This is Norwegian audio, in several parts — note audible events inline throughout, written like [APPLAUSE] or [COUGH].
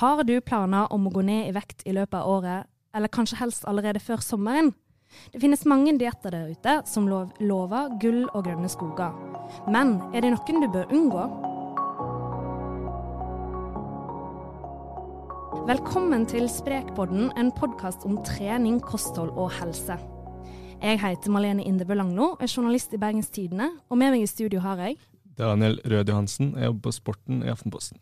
Har du planer om å gå ned i vekt i løpet av året, eller kanskje helst allerede før sommeren? Det finnes mange dietter der ute som lov lover gull og grønne skoger. Men er det noen du bør unngå? Velkommen til Sprekpodden, en podkast om trening, kosthold og helse. Jeg heter Malene Indebø Langno, er journalist i Bergens Tidende, og med meg i studio har jeg Daniel Rød Johansen, jeg jobber på Sporten i Aftenposten.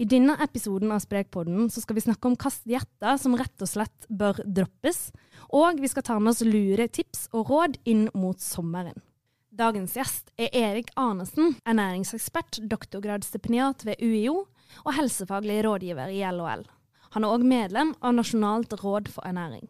I denne episoden av Sprekpodden så skal vi snakke om dietter som rett og slett bør droppes, og vi skal ta med oss lure tips og råd inn mot sommeren. Dagens gjest er Erik Arnesen, ernæringsekspert, doktorgradsstipendiat ved UiO og helsefaglig rådgiver i LHL. Han er òg medlem av Nasjonalt råd for ernæring.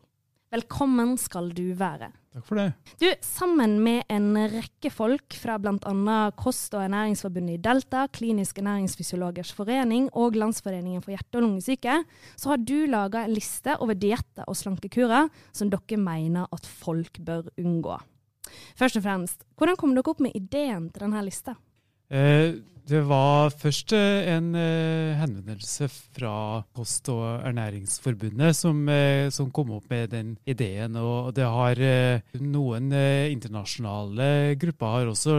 Velkommen skal du være. Takk for det. Du, Sammen med en rekke folk fra bl.a. Kost- og ernæringsforbundet i Delta, Klinisk ernæringsfysiologers forening og Landsforeningen for hjerte- og lungesyke, så har du laga en liste over dietter og slankekurer som dere mener at folk bør unngå. Først og fremst, hvordan kom dere opp med ideen til denne lista? Eh, det var først eh, en eh, henvendelse fra Kost- og ernæringsforbundet som, som, kom opp med den ideen. Og det har noen internasjonale grupper har også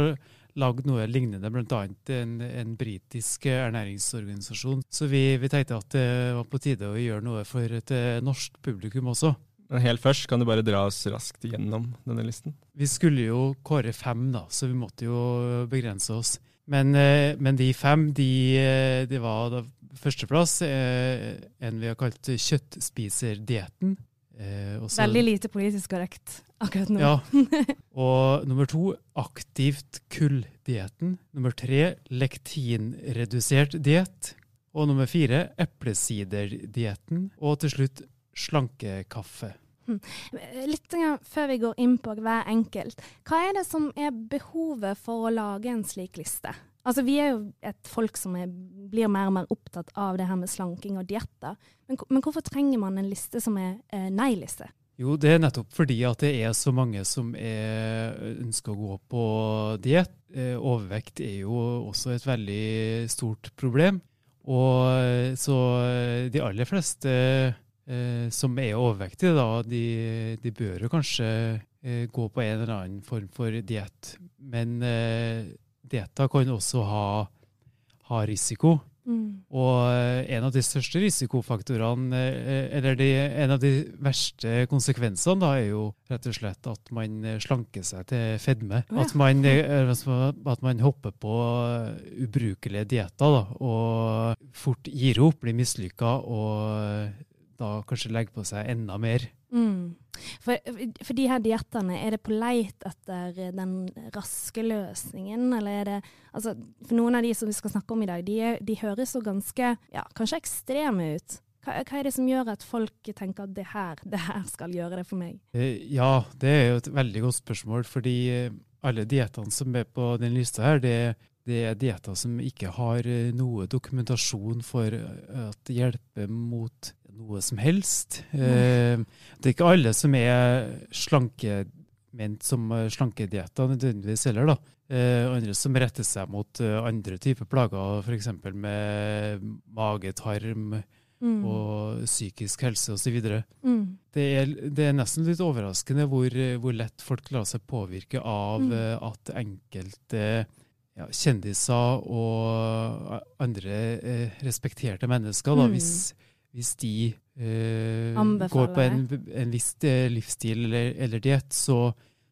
lagd noe lignende, bl.a. en, en britisk ernæringsorganisasjon. Så vi, vi, tenkte at det var på tide å gjøre noe for et norsk publikum også. Helt først, kan du bare dra oss raskt gjennom denne listen? Vi skulle jo kåre fem, da, så vi måtte jo begrense oss. Men, eh, men, de fem, de, eh, de var da førsteplass eh, en vi har kalt kjøttspiserdietten. Veldig lite politisk korrekt akkurat nå. Ja. [LAUGHS] Og nummer to aktivt kulldietten. Nummer tre lektinredusert diett. Og nummer fire eplesiderdietten. Og til slutt slankekaffe. Hm. Litt før vi går inn på hver enkelt, hva er det som er behovet for å lage en slik liste? Altså, Vi er jo et folk som er, blir mer og mer opptatt av det her med slanking og dietter. Men, men, hvorfor trenger man en liste som er eh, nei-liste? Jo, det er nettopp fordi at det er så mange som er, ønsker å gå på diett. Eh, overvekt er jo også et veldig stort problem. Og eh, så eh, de aller fleste eh, som er overvektige, da, de, de bør jo kanskje eh, gå på en eller annen form for diett. Men eh, dietter kan også ha, ha risiko. Mm. Og eh, en av de største risikofaktorene, eh, eller de, en av de verste konsekvensene, da, er jo rett og slett at man slanker seg til fedme. Oh, ja. at, man, at, man, hopper på ubrukelige dietter og fort gir opp, blir mislykka og da kanskje legger på seg enda mer. Mm. For, for, de her diettene, er det på leit etter den raske løsningen, eller er det altså, For noen av de som vi skal snakke om i dag, de, de høres så ganske, ja, kanskje ekstreme ut. Hva, hva, er det som gjør at folk tenker at det her, det her skal gjøre det for meg? Eh, ja, det er jo et veldig godt spørsmål, fordi eh, alle diettene som er på den lista her, det, det er dietter som ikke har eh, noe dokumentasjon for at det hjelper mot noe som helst. Eh, det er ikke alle som er slanke, ment som eh, slankedietter nødvendigvis heller. da. Eh, andre som retter seg mot andre typer plager, f.eks. med mage, tarm mm. og psykisk helse osv. Mm. Det, er, det er nesten litt overraskende hvor, hvor lett folk lar seg påvirke av mm. At enkelte ja, kjendiser og andre eh, respekterte mennesker, da, mm. hvis hvis de eh, går på en, en viss eh, livsstil eller, eller diett, så,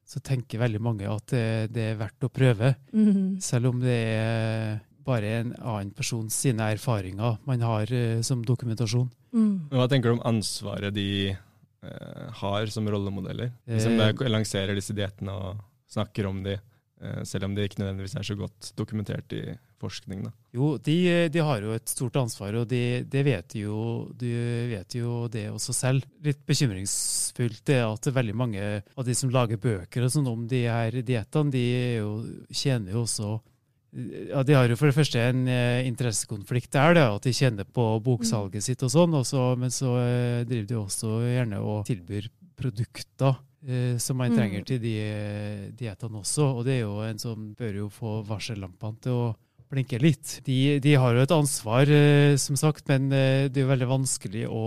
så, tenker veldig mange at det, det er verdt å prøve. Mm. Selv om det er bare en annen persons sine erfaringer man har eh, som dokumentasjon. Mm. Hva tenker du om ansvaret de eh, har som rollemodeller? Som eh, lanserer disse diettene og snakker om de, eh, selv om de ikke nødvendigvis er så godt dokumentert i forskning? da? Jo, de, de har jo et stort ansvar, og de, de, vet jo, de, vet jo, det også selv. Litt bekymringsfullt er at veldig mange av de som lager bøker og sånn om de her diettene, de jo, tjener jo også ja, De har jo for det første en eh, interessekonflikt der, da, at de kjenner på boksalget sitt og sånn, men så eh, driver de også gjerne og tilbyr produkter eh, som man trenger mm. til de diettene også. Og det er jo en som bør jo få varsellampene til å blinker litt. De, de har jo et ansvar, eh, som sagt, men eh, det er jo veldig vanskelig å,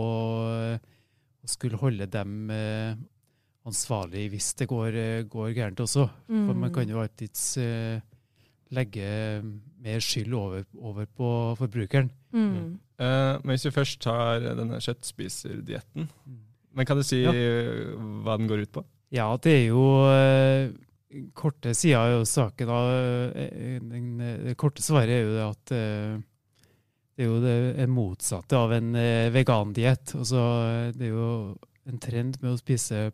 å skulle holde dem eh, ansvarlig hvis det går, går gærent også. For man kan jo alltids eh, legge mer skyld over, over på forbrukeren. Mm. Eh, men hvis vi først tar denne kjøttspiserdietten, men kan du si Ja. hva den går ut på? Ja, det er jo Korte sida av saken eh, den, eh, Det korte svaret er jo det at eh, det er jo det motsatte av en eh, vegandiett. Altså, eh, det er jo en trend med å spise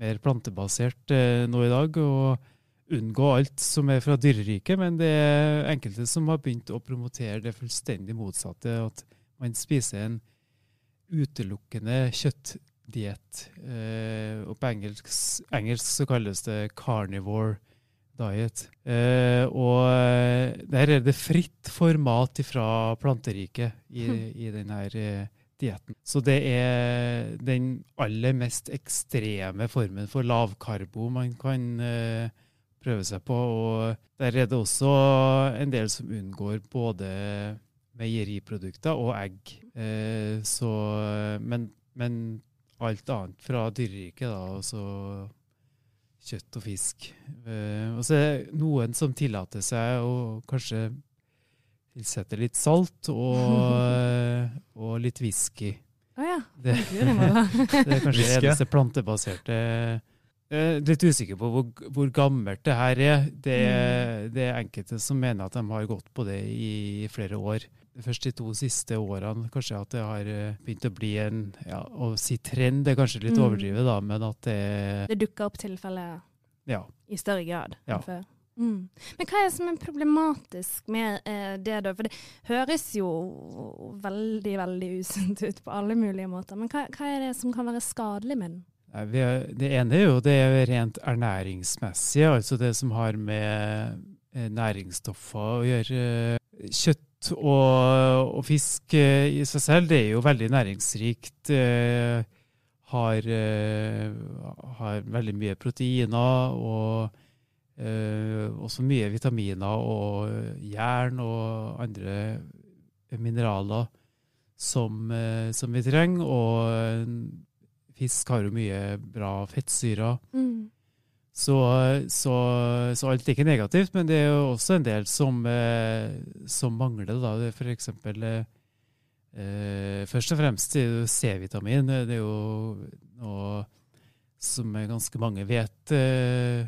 mer plantebasert eh, nå i dag. og unngå alt som er fra dyreriket, men det er enkelte som har begynt å promotere det fullstendig motsatte. At man spiser en utelukkende kjøttdiett. Eh, og på engelsk, engelsk så kalles det carnivore diet. Eh, og eh, der er det fritt for mat fra planteriket i, i denne eh, dietten. Så det er den aller mest ekstreme formen for lavkarbo man kan eh, prøve seg på. Og der er det også en del som unngår både meieriprodukter og egg. Eh, så, men, men alt annet fra dyreriket, da, altså kjøtt og fisk. Uh, og så er det noen som tillater seg å kanskje tilsette litt salt og, eh, [LAUGHS] og litt whisky. Å ja. Det, det [LAUGHS] er kanskje det eneste plantebaserte Jeg er litt usikker på hvor, hvor gammelt det her er. Det, er- det er enkelte som mener at de har gått på det i flere år. Først de to siste årene kanskje at det har eh, begynt å bli en ja, Å si trend det er kanskje litt Mm. overdrivet, da, men at det Det dukker opp tilfeller Ja. i større grad Ja. enn før. Mm. Men hva er det som er problematisk med eh, det, da? For det høres jo veldig, veldig usunt ut på alle mulige måter. Men hva, hva er det som kan være skadelig med den? Nei, er, det ene er jo det rent ernæringsmessige, altså det som har med eh, næringsstoffer å gjøre. Kjøtt og, og fisk eh, i seg selv, det er jo veldig næringsrikt. eh, Har, eh, har veldig mye proteiner og også mye vitaminer og jern og andre mineraler som, som vi trenger. Og fisk har jo mye bra fettsyrer. Mm. Så, så, så alt er ikke negativt, men det er jo også en del som, eh, som mangler. Da. Eksempel eh, eh, Først og fremst C-vitamin. Det er jo noe som ganske mange vet, eh,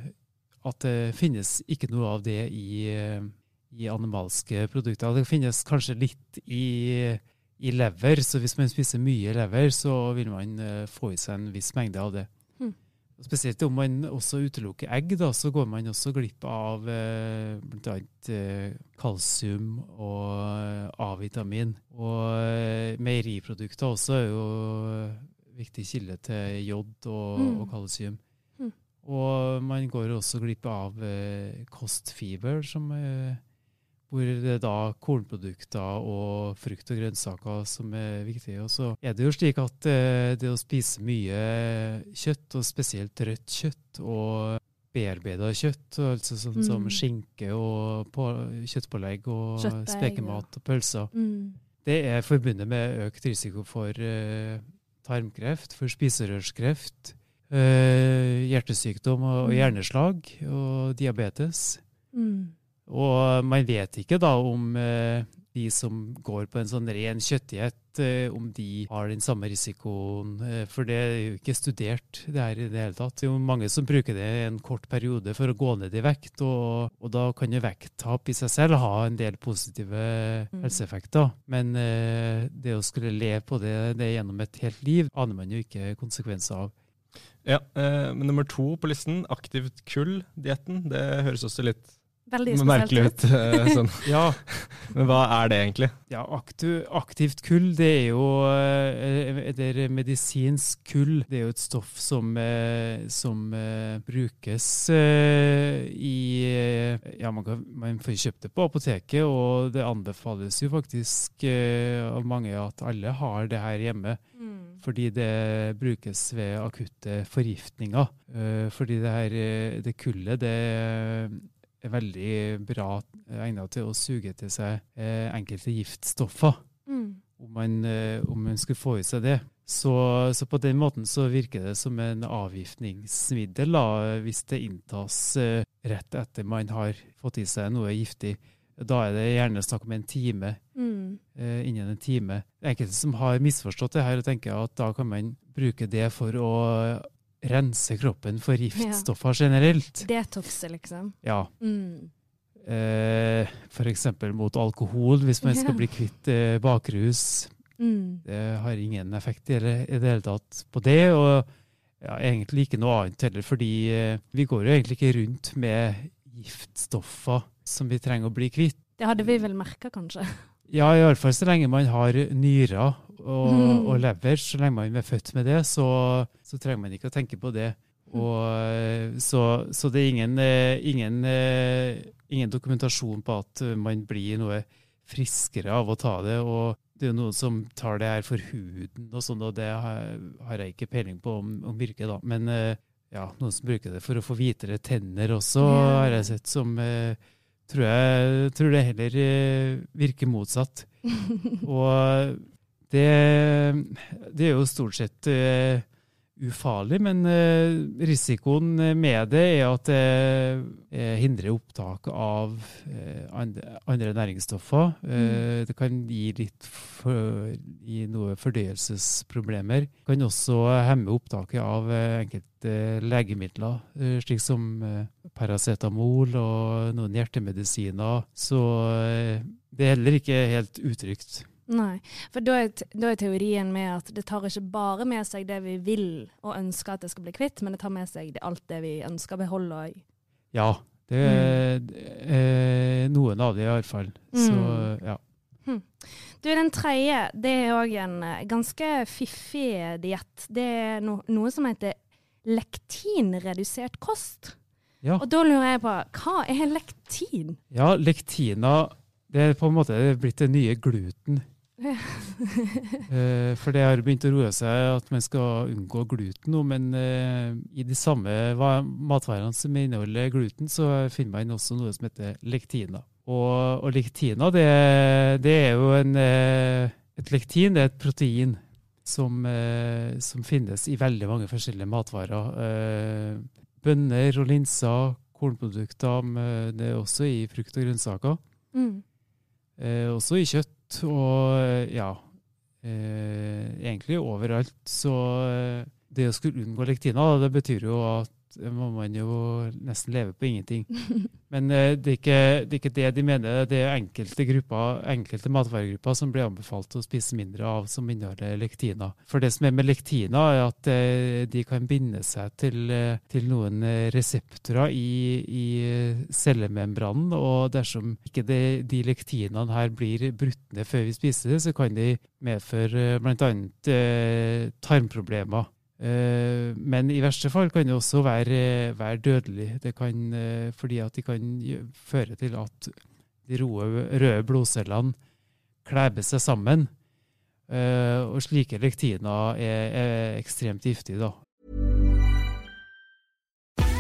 at det finnes ikke noe av det i, eh, i animalske produkter. Det finnes kanskje litt i, i lever, så hvis man spiser mye lever, så vil man få i seg en viss mengde av det. Spesielt om man også utelukker egg, da, så går man også glipp av eh, bl.a. Eh, kalsium og eh, A-vitamin. Og meieriprodukter også er jo viktig kilde til jod og, Mm. og kalsium. Mm. Og man går også glipp av eh, kostfiber, som, eh, hvor det er da kornprodukter og frukt og grønnsaker som er viktige. Og så er det jo slik at eh, det å spise mye kjøtt, og spesielt rødt kjøtt og bearbeida kjøtt, altså sånn som Mm. skinke og på, kjøttpålegg og Kjøttdeig, spekemat og pølser, Mm. det er forbundet med økt risiko for uh, tarmkreft, for spiserørskreft, uh, hjertesykdom og, og Mm. hjerneslag og diabetes. Mm. Og man vet ikke da om eh, de som går på en sånn ren kjøttdiett, eh, om de har den samme risikoen. Eh, for det er jo ikke studert det her i det hele tatt. Det er jo mange som bruker det i en kort periode for å gå ned i vekt, og, og da kan jo vekttap i seg selv ha en del positive Mm. helseeffekter. Men eh, det å skulle leve på det, det gjennom et helt liv, aner man jo ikke konsekvenser av. Ja, eh, men Nummer to på listen, aktivt kull-dietten. Det høres også litt Veldig spesielt merkelig ut. eh, sånn. [LAUGHS] Ja, Men hva er det egentlig? Ja, aktivt kull, det er jo eh, Eller medisinsk kull, det er jo et stoff som, eh, som eh, brukes eh, i eh, Ja, man, kan, man får kjøpt det på apoteket, og det anbefales jo faktisk eh, av mange at alle har det her hjemme. Mm. Fordi det brukes ved akutte forgiftninger. Eh, fordi det her eh, det kullet, det er veldig bra eh, egnet til å suge til seg eh, enkelte giftstoffer. Mm. Om man, eh, om man skulle få i seg det. Så, så på den måten så virker det som en avgiftningsmiddel da, hvis det inntas eh, rett etter man har fått i seg noe giftig. Da er det gjerne snakk om en time. Mm. eh, innen en time. Enkelte som har misforstått det her og tenker at da kan man bruke det for å rense kroppen for giftstoffer generelt. Detoxe, liksom. Ja. Mm. Eh, F.eks. mot alkohol, hvis man skal bli kvitt eh, bakrus. Mm. Det har ingen effekt i det, i det hele tatt på det. Og ja, egentlig ikke noe annet heller, fordi eh, vi går jo egentlig ikke rundt med giftstoffer som vi trenger å bli kvitt. Det hadde vi vel merka, kanskje. Ja, iallfall så lenge man har nyrer og, [LAUGHS] og lever. Så lenge man er født med det, så, så trenger man ikke å tenke på det. Og, eh, så, så det er ingen, eh, ingen, eh, ingen dokumentasjon på at man blir noe friskere av å ta det. Og det er jo noen som tar det her for huden og sånn, og det har, jeg ikke peiling på om, om virker, da. Men ja, noen som bruker det for å få hvitere tenner også, har jeg sett som tror jeg tror det heller virker motsatt. [LAUGHS] Og det, det er jo stort sett uh, ufarlig, men uh, risikoen med det er at det eh, hindrer opptak av andre, andre næringsstoffer. Mm. det kan gi litt for, gi noe fordøyelsesproblemer. Det kan også hemme opptaket av enkelte legemidler, slik som paracetamol og noen hjertemedisiner. Så det er heller ikke helt utrygt. Nei, for da er, da er teorien med at det tar ikke bare med seg det vi vil og ønsker at det skal bli kvitt, men det tar med seg det, alt det vi ønsker å beholde òg. Ja, det er noen av det i hvert fall. Så Mm. ja. Du, den tredje, det er òg en eh, ganske fiffig diett. Det er no, noe som heter lektinredusert kost. Ja. Og da lurer jeg på, hva er lektin? ja, lektina det er på en måte blitt det nye gluten. Eh, For det har begynt å roe seg at man skal unngå gluten nå, men eh, i de samme matvarene som inneholder gluten, så finner man også noe som heter lektina. Og, og lektina, det, det er jo en eh, Et lektin det er et protein som, som finnes i veldig mange forskjellige matvarer. Bønner og linser, kornprodukter, men det er også i frukt og grønnsaker. Mm. Også i kjøtt og ja, eh, egentlig overalt. Så eh, det å skulle unngå lektina, det betyr jo at må man jo nesten leve på ingenting. [LAUGHS] Men eh, det, er ikke, det er ikke det de mener. Det er enkelte grupper, enkelte matvaregrupper som blir anbefalt å spise mindre av som inneholder lektina. For det som er med lektina, er at eh, de kan binde seg til, eh, til noen reseptorer i, i cellemembranen, og dersom ikke det, de lektinene her blir brutt ned før vi spiser det, så kan de medføre bl.a. Eh, tarmproblemer. Eh, men i verste fall kan det også være, være dødelig. Det kan, eh, fordi at de kan føre til at de røde, blodcellene kleber seg sammen. Eh, og slike lektiner er, er ekstremt giftige, da.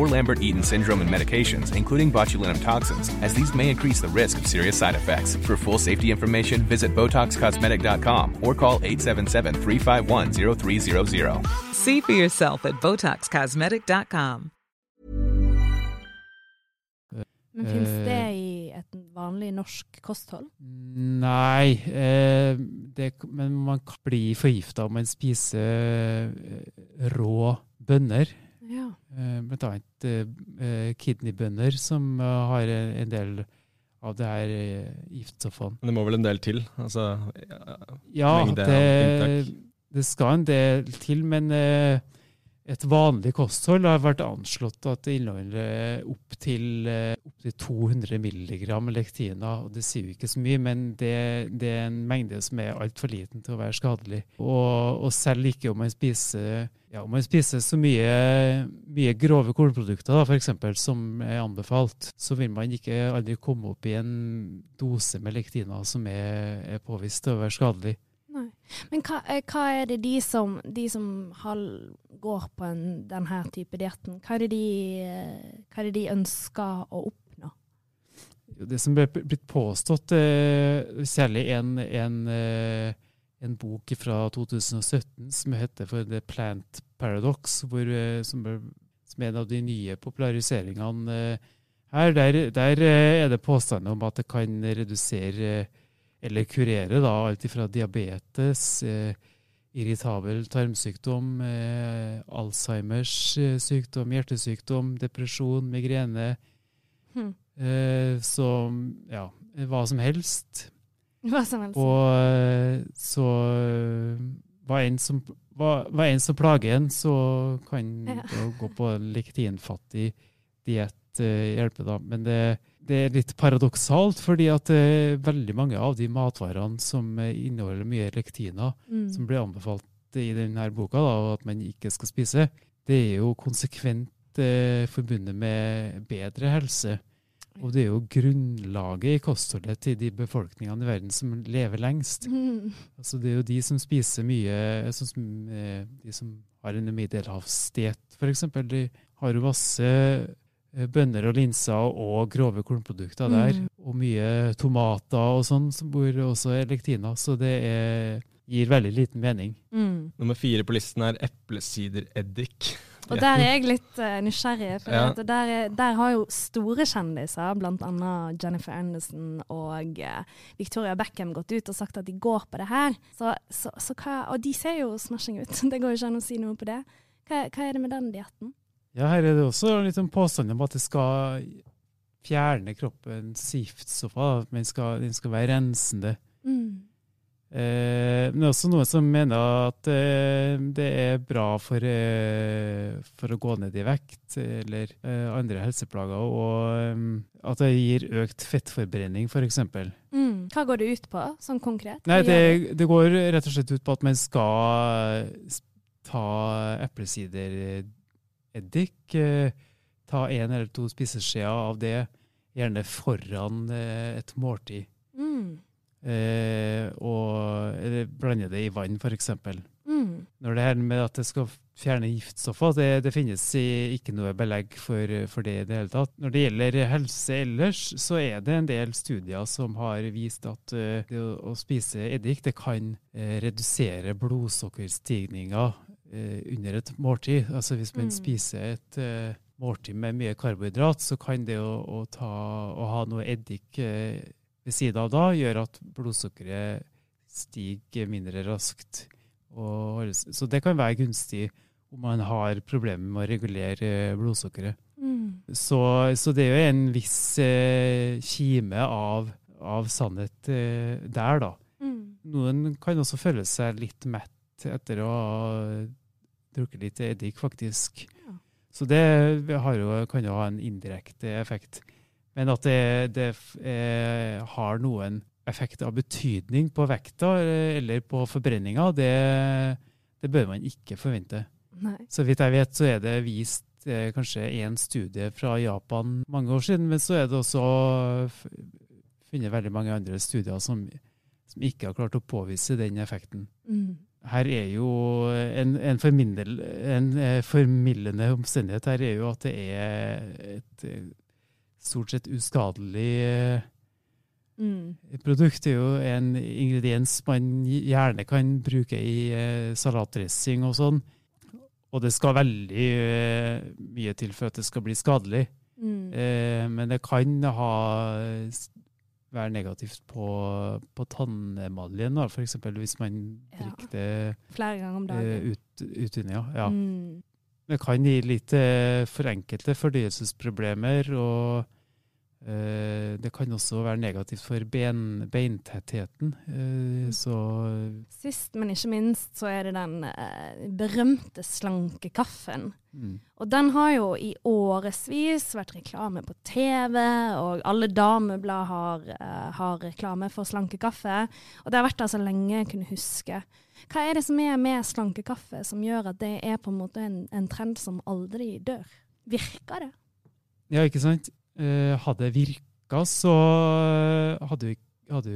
or Lambert-Eaton syndrome and medications, including botulinum toxins, as these may increase the risk of serious side effects. For full safety information, visit BotoxCosmetic.com or call 877-351-0300. See for yourself at BotoxCosmetic.com. Men fins Eh. det i et vanlig norsk kosthold? Nei, eh, det, men man kan bli forgifta om man spiser eh, rå bønner. Eh, Blant annet eh, kidneybønder som eh, har en del av det her eh, giftstoffene. Men det må vel en del til? Altså, ja, av det, inntak. det skal en del til, men eh, et vanlig kosthold har vært anslått at det inneholder opptil eh, opp til 200 milligram lektina. og Det sier jo ikke så mye, men det, det er en mengde som er altfor liten til å være skadelig. Og, og selv ikke om man spiser, ja, om man spiser så mye, mye grove kornprodukter f.eks. som er anbefalt, så vil man ikke aldri komme opp i en dose med lektina som er, er påvist til å være skadelig. Nei. Men hva, eh, hva er det de som, de som har, går på en, denne type dietten, hva, er det de, eh, hva er det de ønsker å oppnå? Det som ble blitt påstått, eh, særlig en, en, en bok fra 2017 som heter for The Plant Paradox, hvor, som, er, som er en av de nye populariseringene her, der, der er det påstander om at det kan redusere eller kurere da, alt fra diabetes, eh, irritabel tarmsykdom, eh, Alzheimers eh, sykdom, hjertesykdom, depresjon, migrene, Hm. Eh, så ja, hva som helst. Hva som helst. Og eh, så eh, hva enn som, hva, hva enn som plager en, så kan Ja. det å gå på en lektinfattig diett hjelpe, da. Men det, det er litt paradoksalt, fordi at eh, veldig mange av de matvarene som eh, inneholder mye lektiner, Mm. som blir anbefalt i denne boka, da, og at man ikke skal spise, det er jo konsekvent eh, forbundet med bedre helse. Og det er jo grunnlaget i kostholdet til de befolkningene i verden som lever lengst. Mm. Altså det er jo de som spiser mye, sånn som eh, de som har en middelhavsdiett f.eks. De har jo masse bønner og linser og grove kornprodukter der. Mm. Og mye tomater og sånn, som bor også i lektiner. Så det er, gir veldig liten mening. Mm. Nummer fire på listen er eplesidereddik. [LAUGHS] Og der er jeg litt uh, nysgjerrig, for Ja. der, er- der har jo store kjendiser, bl.a. Jennifer Anderson og uh, Victoria Beckham, gått ut og sagt at de går på det her. Så, så, så hva, og de ser jo smashing ut, [LAUGHS] det går jo ikke an å si noe på det. Hva, hva er det med den dietten? Ja, her er det også litt liten påstand om at det skal fjerne kroppens giftstoffer. Den skal, den skal være rensende. Mm. Eh, men det er også noen som mener at eh, det er bra for, eh, for å gå ned i vekt eller eh, andre helseplager, og eh, at det gir økt fettforbrenning, f.eks. Mm. Hva går det ut på, sånn konkret? Nei, det, det? går rett og slett ut på at man skal ta eplesidereddik, eh, ta en eller to spiseskjeer av det, gjerne foran eh, et måltid. Mm. Eh, og eller blande det i vann, f.eks. Mm. Når det her med at det skal fjerne giftstoffer, det, det finnes ikke noe belegg for, for det i det hele tatt. Når det gjelder helse ellers, så er det en del studier som har vist at uh, det å, å spise eddik det kan uh, redusere blodsukkerstigninga under et måltid. Altså hvis man Mm. spiser et eh, måltid med mye karbohydrat, så kan det å, å, ta, å ha noe eddik eh, ved siden av da gjøre at blodsukkeret stiger mindre raskt. Og, så det kan være gunstig om man har problemer med å regulere eh, blodsukkeret. Mm. Så, så det er jo en viss eh, kime av, av sannhet eh, der, da. Mm. Noen kan også føle seg litt mett etter å ha drukket litt eddik, faktisk. Ja. Så det har jo, kan jo ha en indirekte effekt. Men at det, det eh, har noen effekt av betydning på vekta eh, eller på forbrenninga, det, det bør man ikke forvente. Nei. Så vidt jeg vet, så er det vist eh, kanskje én studie fra Japan mange år siden, men så er det også funnet veldig mange andre studier som, som ikke har klart å påvise den effekten. Mm. Her er jo en, en, formindel, en eh, formildende omstendighet her er jo at det er et eh, stort sett uskadelig eh, Mm. produkt. Det er jo en ingrediens man gjerne kan bruke i salatdressing og sånn. Og det skal veldig mye til for at det skal bli skadelig. Mm. Men det kan ha, være negativt på, på tannemaljen, f.eks. hvis man drikker det Flere ganger om dagen. eh, ut, utvinnet. Ja. Ja. Mm. det kan gi litt forenkelte for enkelte fordøyelsesproblemer, og det kan også være negativt for ben, beintettheten. Eh, så Sist, men ikke minst, så er det den berømte berømte slankekaffen. mm. Og den har jo i årevis vært reklame på TV, og alle dameblad har, eh, har reklame for slanke kaffe. Og det har vært der så lenge jeg kunne huske. Hva er det som er med slanke kaffe som gjør at det er på en måte en, en trend som aldri dør? Virker det? Ja, ikke sant? Eh, hadde det virka, så hadde vi, hadde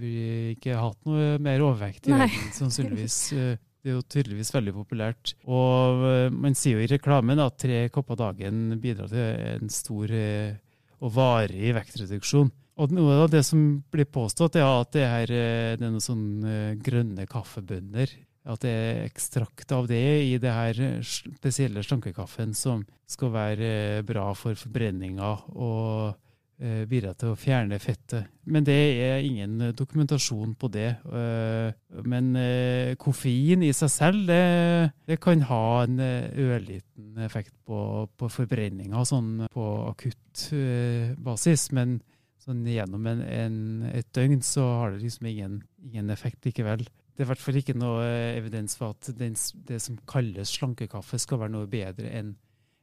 vi ikke hatt noe mer overvekt i verden, sannsynligvis. [LAUGHS] Eh, Det er jo tydeligvis veldig populært. Og eh, man sier jo i reklamen at tre kopper dagen bidrar til en stor eh, og varig vektreduksjon. Og noe av det som blir påstått, er at det, her, eh, det er noen sånne eh, grønne kaffebønner. At det er ekstrakt av det i det her spesielle slankekaffen som skal være eh, bra for forbrenninga og eh, bidra til å fjerne fettet. Men det er ingen dokumentasjon på det. Eh, Men koffein i seg selv, det, det kan ha en ørliten effekt på, på forbrenninga, sånn på akutt basis. Men sånn gjennom en, en, et døgn så har det liksom ingen, ingen effekt likevel. Det er i hvert fall ikke noe eh, evidens for at den, det som kalles slankekaffe skal være noe bedre enn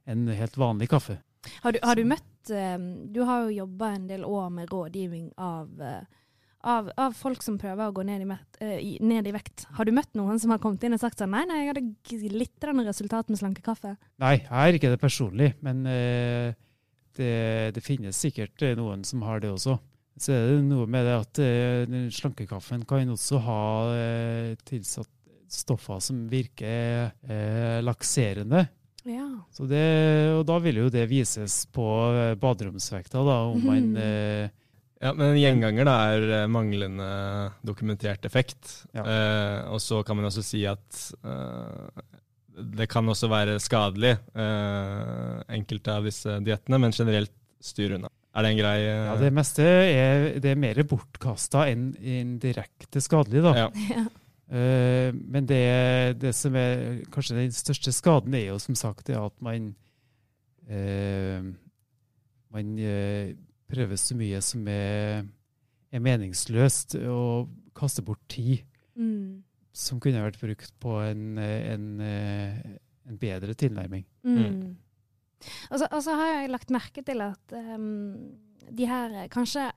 en helt vanlig kaffe. Har du, har du møtt eh, Du har jo jobba en del år med rådgivning av, eh, av, av folk som prøver å gå ned i, met, eh, ned i vekt. Har du møtt noen som har kommet inn og sagt sånn Nei, nei, jeg hadde glitrende resultat med slankekaffe. Nei, jeg er ikke det personlig, men det, det finnes sikkert noen som har det også. Så er det noe med det at eh, slankekaffen kan også ha eh, tilsatt stoffer som virker eh, lakserende. Ja. Så det, og da vil jo det vises på baderomsvekta, da, om [LAUGHS] man Ja, men en gjenganger da er manglende dokumentert effekt. Ja. Eh, og så kan man også si at eh, det kan også være skadelig, eh, enkelte av disse diettene, men generelt styr unna. Er det en grei eh, Ja, det meste er, det er mer bortkasta enn, enn direkte skadelig, da. Ja. Eh, men det, det som er kanskje den største skaden, er jo som sagt det at man eh, Man prøver så mye som er, er meningsløst, og kaster bort tid Mm. som kunne vært brukt på en, en, en bedre tilnærming. Mm. Og så- har jeg lagt merke til at um, de her eh, kanskje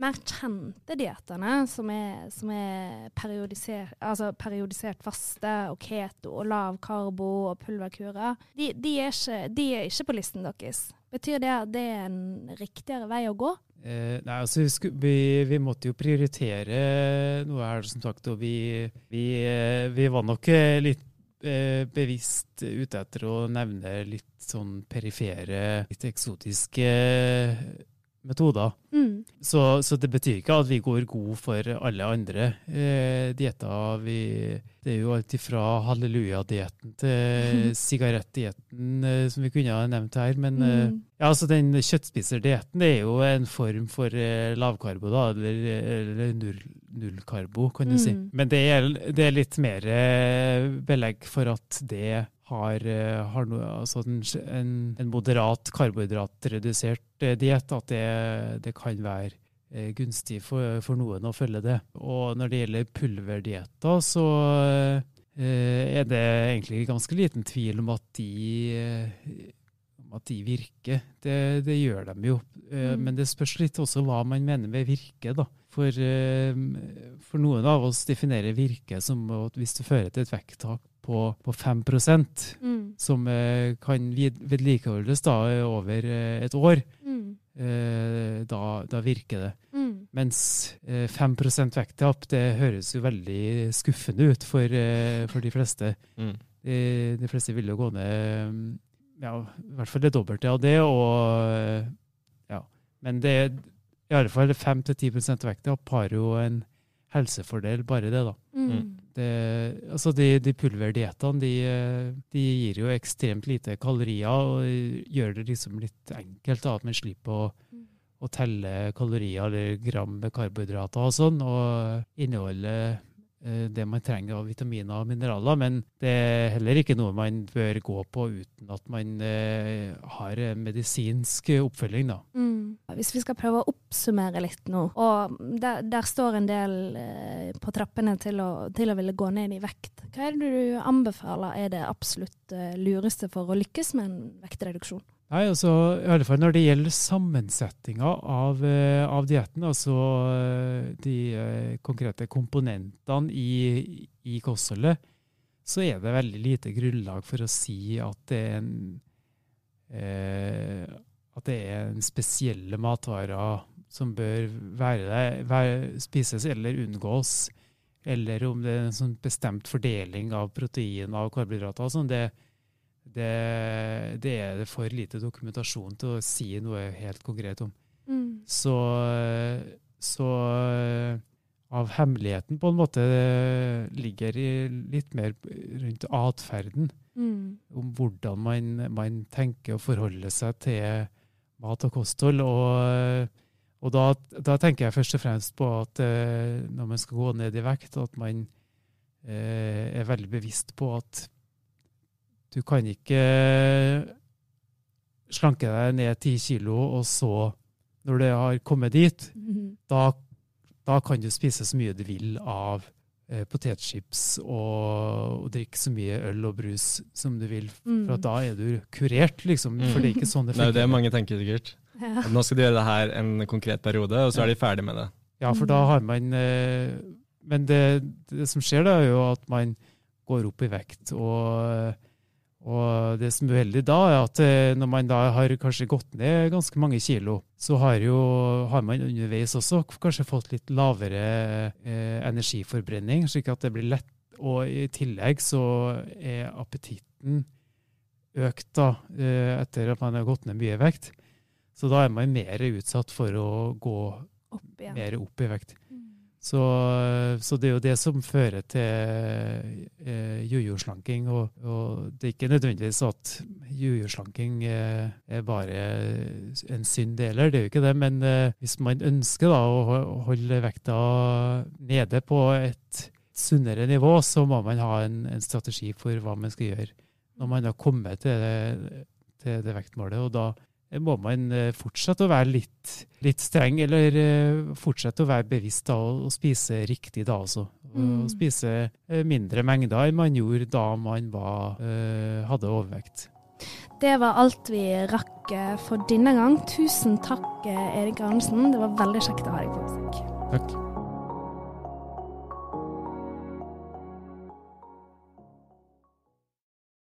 mer kjente diettene, som er, som er periodisert, altså periodisert faste og keto og lav karbo og pulverkurer, de, de, er ikke, de er ikke på listen deres. Betyr det at det er en riktigere vei å gå? Eh, nei, altså vi, vi, måtte jo prioritere noe her, som sagt. Og vi, vi, eh, var nok eh, litt bevisst ute etter å nevne litt sånn perifere, litt eksotiske eh, metoder. Mm. Så, så det betyr ikke at vi går god for alle andre eh, dietter. Det er jo alt fra hallelujadietten til [LAUGHS] sigarettdietten, eh, som vi kunne ha nevnt her. Men eh, Mm. ja, altså den kjøttspiserdietten er jo en form for eh, lavkarbo, da, eller, eller null, nullkarbo, kan du si. Mm. Men det er, det er litt mer eh, belegg for at det har, eh, har noe, altså en, en, moderat karbohydratredusert eh, diett, at det, det kan være gunstig for, for noen å følge det. Og når det gjelder pulverdietter, så er det egentlig ganske liten tvil om at de om at de virker. Det, det gjør de jo. Mm. Men det spørs litt også hva man mener med virke, da. For, eh, for noen av oss definerer virke som at hvis det fører til et vekttak på, på 5 Mm. som eh, kan vedlikeholdes da over eh, et år, Mm. eh, da, da virker det. Mm. Mens eh, 5 vekttap, det høres jo veldig skuffende ut for, for de fleste. Mm. De, de fleste vil jo gå ned ja, i hvert fall det dobbelte av det. Og, ja. Men det er i alle fall 5-10% vekttap har jo en helsefordel, bare det, da. Mm. Det, altså de, de pulverdiettene de, de gir jo ekstremt lite kalorier og gjør det liksom litt enkelt da, at man slipper å, Mm. å telle kalorier eller gram med karbohydrater og sånn, og inneholder eh, det man trenger av vitaminer og mineraler. Men det er heller ikke noe man bør gå på uten at man eh, har medisinsk oppfølging. Da. Mm. Hvis vi skal prøve å oppsummere litt nå, og der, der står en del eh, på trappene til å, til å, ville gå ned i vekt. Hva er det du anbefaler er det absolutt eh, lureste for å lykkes med en vektreduksjon? Nei, altså, i alle fall Når det gjelder sammensetninga av, uh, av dietten, altså uh, de uh, konkrete komponentene i, i kostholdet, så er det veldig lite grunnlag for å si at det er en, at det er en spesielle matvarer som bør være, være, spises eller unngås, eller om det er en sånn bestemt fordeling av protein og karbohydrater. Sånn det, det, det, er det for lite dokumentasjon til å si noe helt konkret om. Mm. Så, så, av hemmeligheten på en måte ligger litt mer rundt atferden. Mm. Om hvordan man, man, tenker å forholde seg til mat og kosthold. Og, og da, da, tenker jeg først og fremst på at eh, når man skal gå ned i vekt, at man eh, er veldig bevisst på at du kan ikke slanke deg ned ti kilo, og så, når det har kommet dit, mm. da, da, kan du spise så mye du vil av eh, potetchips og, og, drikke så mye øl og brus som du vil. Mm. For da er du kurert, liksom. Mm. For det er ikke sånn det funker. Det er det mange tenker sikkert. Ja. Nå skal de gjøre det her en konkret periode, og så er de ferdig med det. Ja, for da har man eh, Men det, det som skjer, da, er jo at man går opp i vekt. og og det som er uheldig da, er at eh, når man da har kanskje gått ned ganske mange kilo, så har, jo, har man underveis også kanskje fått litt lavere eh, energiforbrenning, slik at det blir lett. Og i tillegg så er appetitten økt da, eh, etter at man har gått ned mye vekt. Så da er man mer utsatt for å gå opp mer opp i vekt. Så, så, det er jo det som fører til eh, jojo-slanking. Og, og, det er ikke nødvendigvis at jojo-slanking eh, er bare en synd heller, det er jo ikke det. Men eh, hvis man ønsker da, å holde vekta nede på et sunnere nivå, så må man ha en, en strategi for hva man skal gjøre når man har kommet til det, til det vektmålet. Og da må man eh, fortsette å være litt, litt streng, eller eh, fortsette å være bevisst da, og spise riktig da også. Mm. Og spise eh, mindre mengder enn man gjorde da man var, hadde overvekt. Det var alt vi rakk for denne gang. Tusen takk, Erik Arnesen. Det var veldig kjekt å ha deg på besøk. Takk.